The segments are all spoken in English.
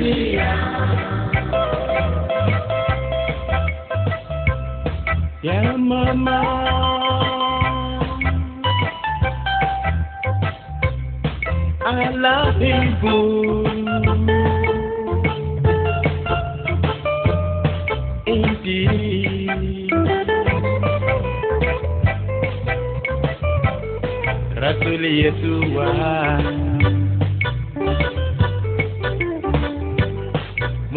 Ayana Badia. Ya Mama Alahibu Indeed. Rasul Yesua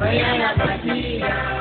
Ayana Badia.